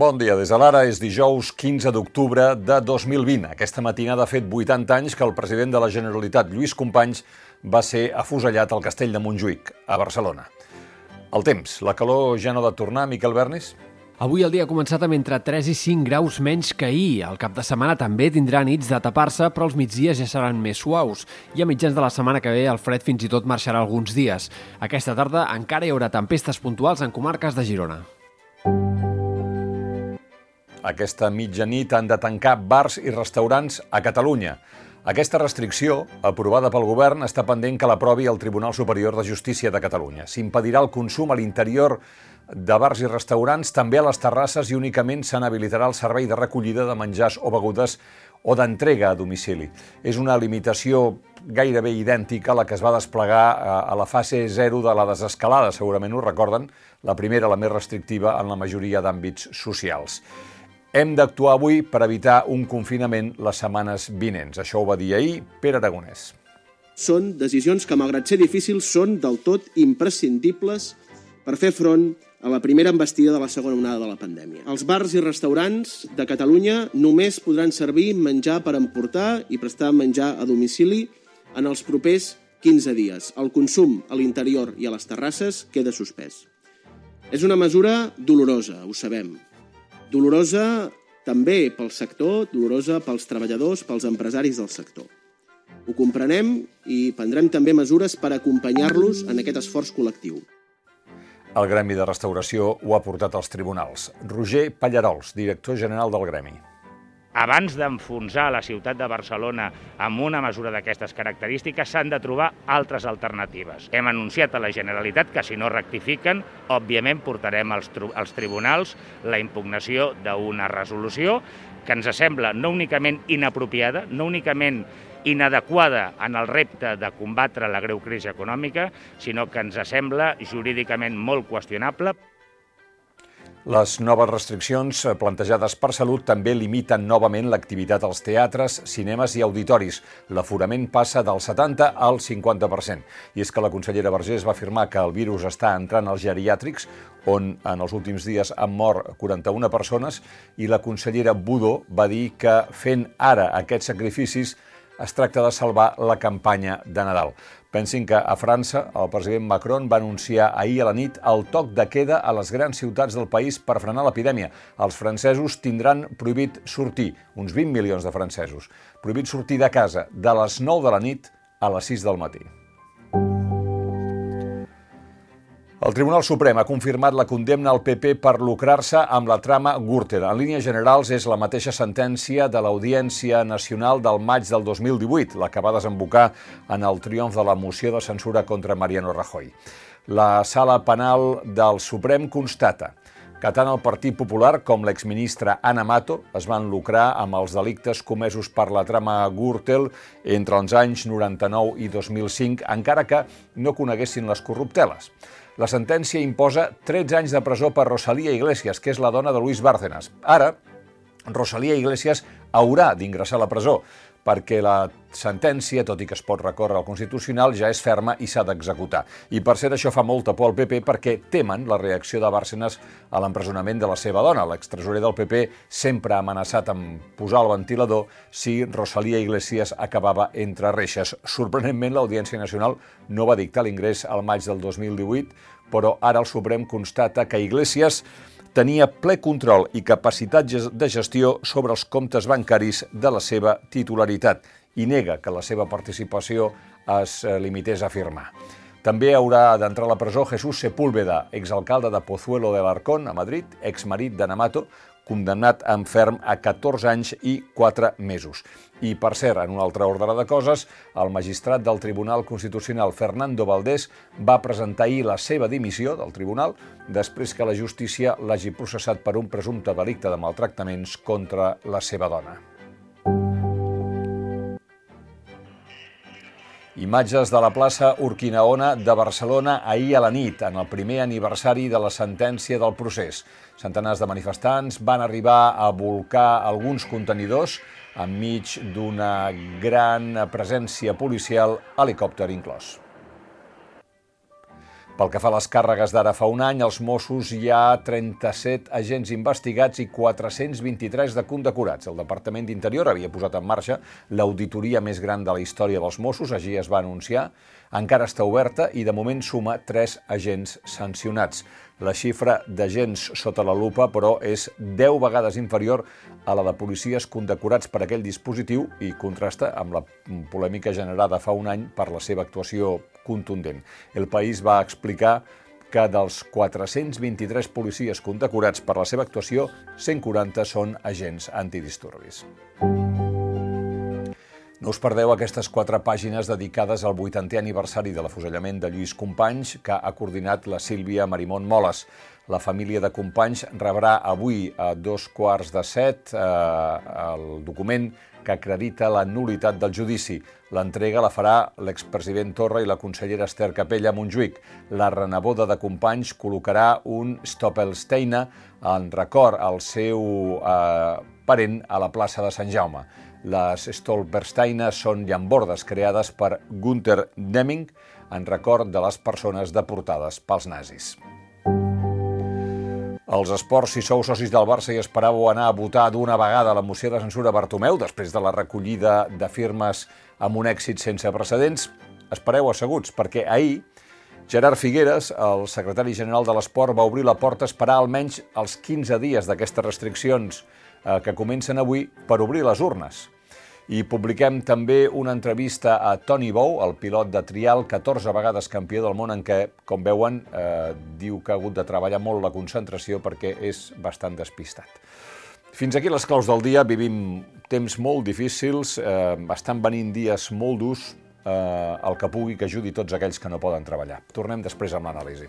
Bon dia, des de l'ara és dijous 15 d'octubre de 2020. Aquesta matinada ha fet 80 anys que el president de la Generalitat, Lluís Companys, va ser afusellat al castell de Montjuïc, a Barcelona. El temps, la calor ja no ha de tornar, Miquel Bernis? Avui el dia ha començat amb entre 3 i 5 graus menys que ahir. El cap de setmana també tindrà nits de tapar-se, però els migdies ja seran més suaus. I a mitjans de la setmana que ve el fred fins i tot marxarà alguns dies. Aquesta tarda encara hi haurà tempestes puntuals en comarques de Girona. Aquesta mitjanit han de tancar bars i restaurants a Catalunya. Aquesta restricció, aprovada pel govern, està pendent que l'aprovi el Tribunal Superior de Justícia de Catalunya. S'impedirà el consum a l'interior de bars i restaurants, també a les terrasses i únicament se n'habilitarà el servei de recollida de menjars o begudes o d'entrega a domicili. És una limitació gairebé idèntica a la que es va desplegar a la fase 0 de la desescalada, segurament ho recorden, la primera, la més restrictiva en la majoria d'àmbits socials. Hem d'actuar avui per evitar un confinament les setmanes vinents. Això ho va dir ahir Pere Aragonès. Són decisions que, malgrat ser difícils, són del tot imprescindibles per fer front a la primera embestida de la segona onada de la pandèmia. Els bars i restaurants de Catalunya només podran servir menjar per emportar i prestar menjar a domicili en els propers 15 dies. El consum a l'interior i a les terrasses queda suspès. És una mesura dolorosa, ho sabem, Dolorosa també pel sector, dolorosa pels treballadors, pels empresaris del sector. Ho comprenem i prendrem també mesures per acompanyar-los en aquest esforç col·lectiu. El Gremi de Restauració ho ha portat als tribunals. Roger Pallarols, director general del Gremi abans d'enfonsar la ciutat de Barcelona amb una mesura d'aquestes característiques, s'han de trobar altres alternatives. Hem anunciat a la Generalitat que si no rectifiquen, òbviament portarem als, als tribunals la impugnació d'una resolució que ens sembla no únicament inapropiada, no únicament inadequada en el repte de combatre la greu crisi econòmica, sinó que ens sembla jurídicament molt qüestionable. Les noves restriccions eh, plantejades per Salut també limiten novament l'activitat als teatres, cinemes i auditoris. L'aforament passa del 70 al 50%. I és que la consellera Vergés va afirmar que el virus està entrant als geriàtrics, on en els últims dies han mort 41 persones, i la consellera Budó va dir que fent ara aquests sacrificis es tracta de salvar la campanya de Nadal. Pensin que a França el president Macron va anunciar ahir a la nit el toc de queda a les grans ciutats del país per frenar l'epidèmia. Els francesos tindran prohibit sortir, uns 20 milions de francesos, prohibit sortir de casa de les 9 de la nit a les 6 del matí. El Tribunal Suprem ha confirmat la condemna al PP per lucrar-se amb la trama Gürtel. En línies generals és la mateixa sentència de l'Audiència Nacional del maig del 2018, la que va desembocar en el triomf de la moció de censura contra Mariano Rajoy. La sala penal del Suprem constata que tant el Partit Popular com l'exministra Ana Mato es van lucrar amb els delictes comesos per la trama Gürtel entre els anys 99 i 2005, encara que no coneguessin les corrupteles. La sentència imposa 13 anys de presó per Rosalía Iglesias, que és la dona de Luis Bárcenas. Ara, Rosalía Iglesias haurà d'ingressar a la presó, perquè la sentència, tot i que es pot recórrer al Constitucional, ja és ferma i s'ha d'executar. I per cert, això fa molta por al PP perquè temen la reacció de Bárcenas a l'empresonament de la seva dona. L'extresorer del PP sempre ha amenaçat amb posar el ventilador si Rosalía Iglesias acabava entre reixes. Sorprenentment, l'Audiència Nacional no va dictar l'ingrés al maig del 2018, però ara el Suprem constata que Iglesias tenia ple control i capacitat de gestió sobre els comptes bancaris de la seva titularitat i nega que la seva participació es eh, limités a firmar. També haurà d'entrar a la presó Jesús Sepúlveda, exalcalde de Pozuelo de l'Arcón, a Madrid, exmarit de Namato, condemnat en ferm a 14 anys i 4 mesos. I, per cert, en un altre ordre de coses, el magistrat del Tribunal Constitucional, Fernando Valdés, va presentar ahir la seva dimissió del Tribunal després que la justícia l'hagi processat per un presumpte delicte de maltractaments contra la seva dona. Imatges de la plaça Urquinaona de Barcelona ahir a la nit, en el primer aniversari de la sentència del procés. Centenars de manifestants van arribar a volcar alguns contenidors enmig d'una gran presència policial, helicòpter inclòs. Pel que fa a les càrregues d'ara fa un any, als Mossos hi ha 37 agents investigats i 423 de condecorats. El Departament d'Interior havia posat en marxa l'auditoria més gran de la història dels Mossos, així es va anunciar, encara està oberta i de moment suma 3 agents sancionats. La xifra d'agents sota la lupa, però, és 10 vegades inferior a la de policies condecorats per aquell dispositiu i contrasta amb la polèmica generada fa un any per la seva actuació contundent. El País va explicar que dels 423 policies condecorats per la seva actuació, 140 són agents antidisturbis. Us perdeu aquestes quatre pàgines dedicades al 80è aniversari de l'afusellament de Lluís Companys que ha coordinat la Sílvia Marimont Moles. La família de Companys rebrà avui a dos quarts de set eh, el document que acredita la nulitat del judici. L'entrega la farà l'expresident Torra i la consellera Esther Capella Montjuïc. La reneboda de Companys col·locarà un Stoppelsteina en record al seu eh, parent a la plaça de Sant Jaume. Les Stolpersteines són llambordes creades per Gunther Deming en record de les persones deportades pels nazis. Els esports, si sou socis del Barça i esperàveu anar a votar d'una vegada la moció de censura Bartomeu després de la recollida de firmes amb un èxit sense precedents, espereu asseguts, perquè ahir Gerard Figueres, el secretari general de l'Esport, va obrir la porta a esperar almenys els 15 dies d'aquestes restriccions eh, que comencen avui per obrir les urnes. I publiquem també una entrevista a Tony Bou, el pilot de trial, 14 vegades campió del món, en què, com veuen, eh, diu que ha hagut de treballar molt la concentració perquè és bastant despistat. Fins aquí les claus del dia. Vivim temps molt difícils, eh, estan venint dies molt durs, eh, el que pugui que ajudi tots aquells que no poden treballar. Tornem després amb l'anàlisi.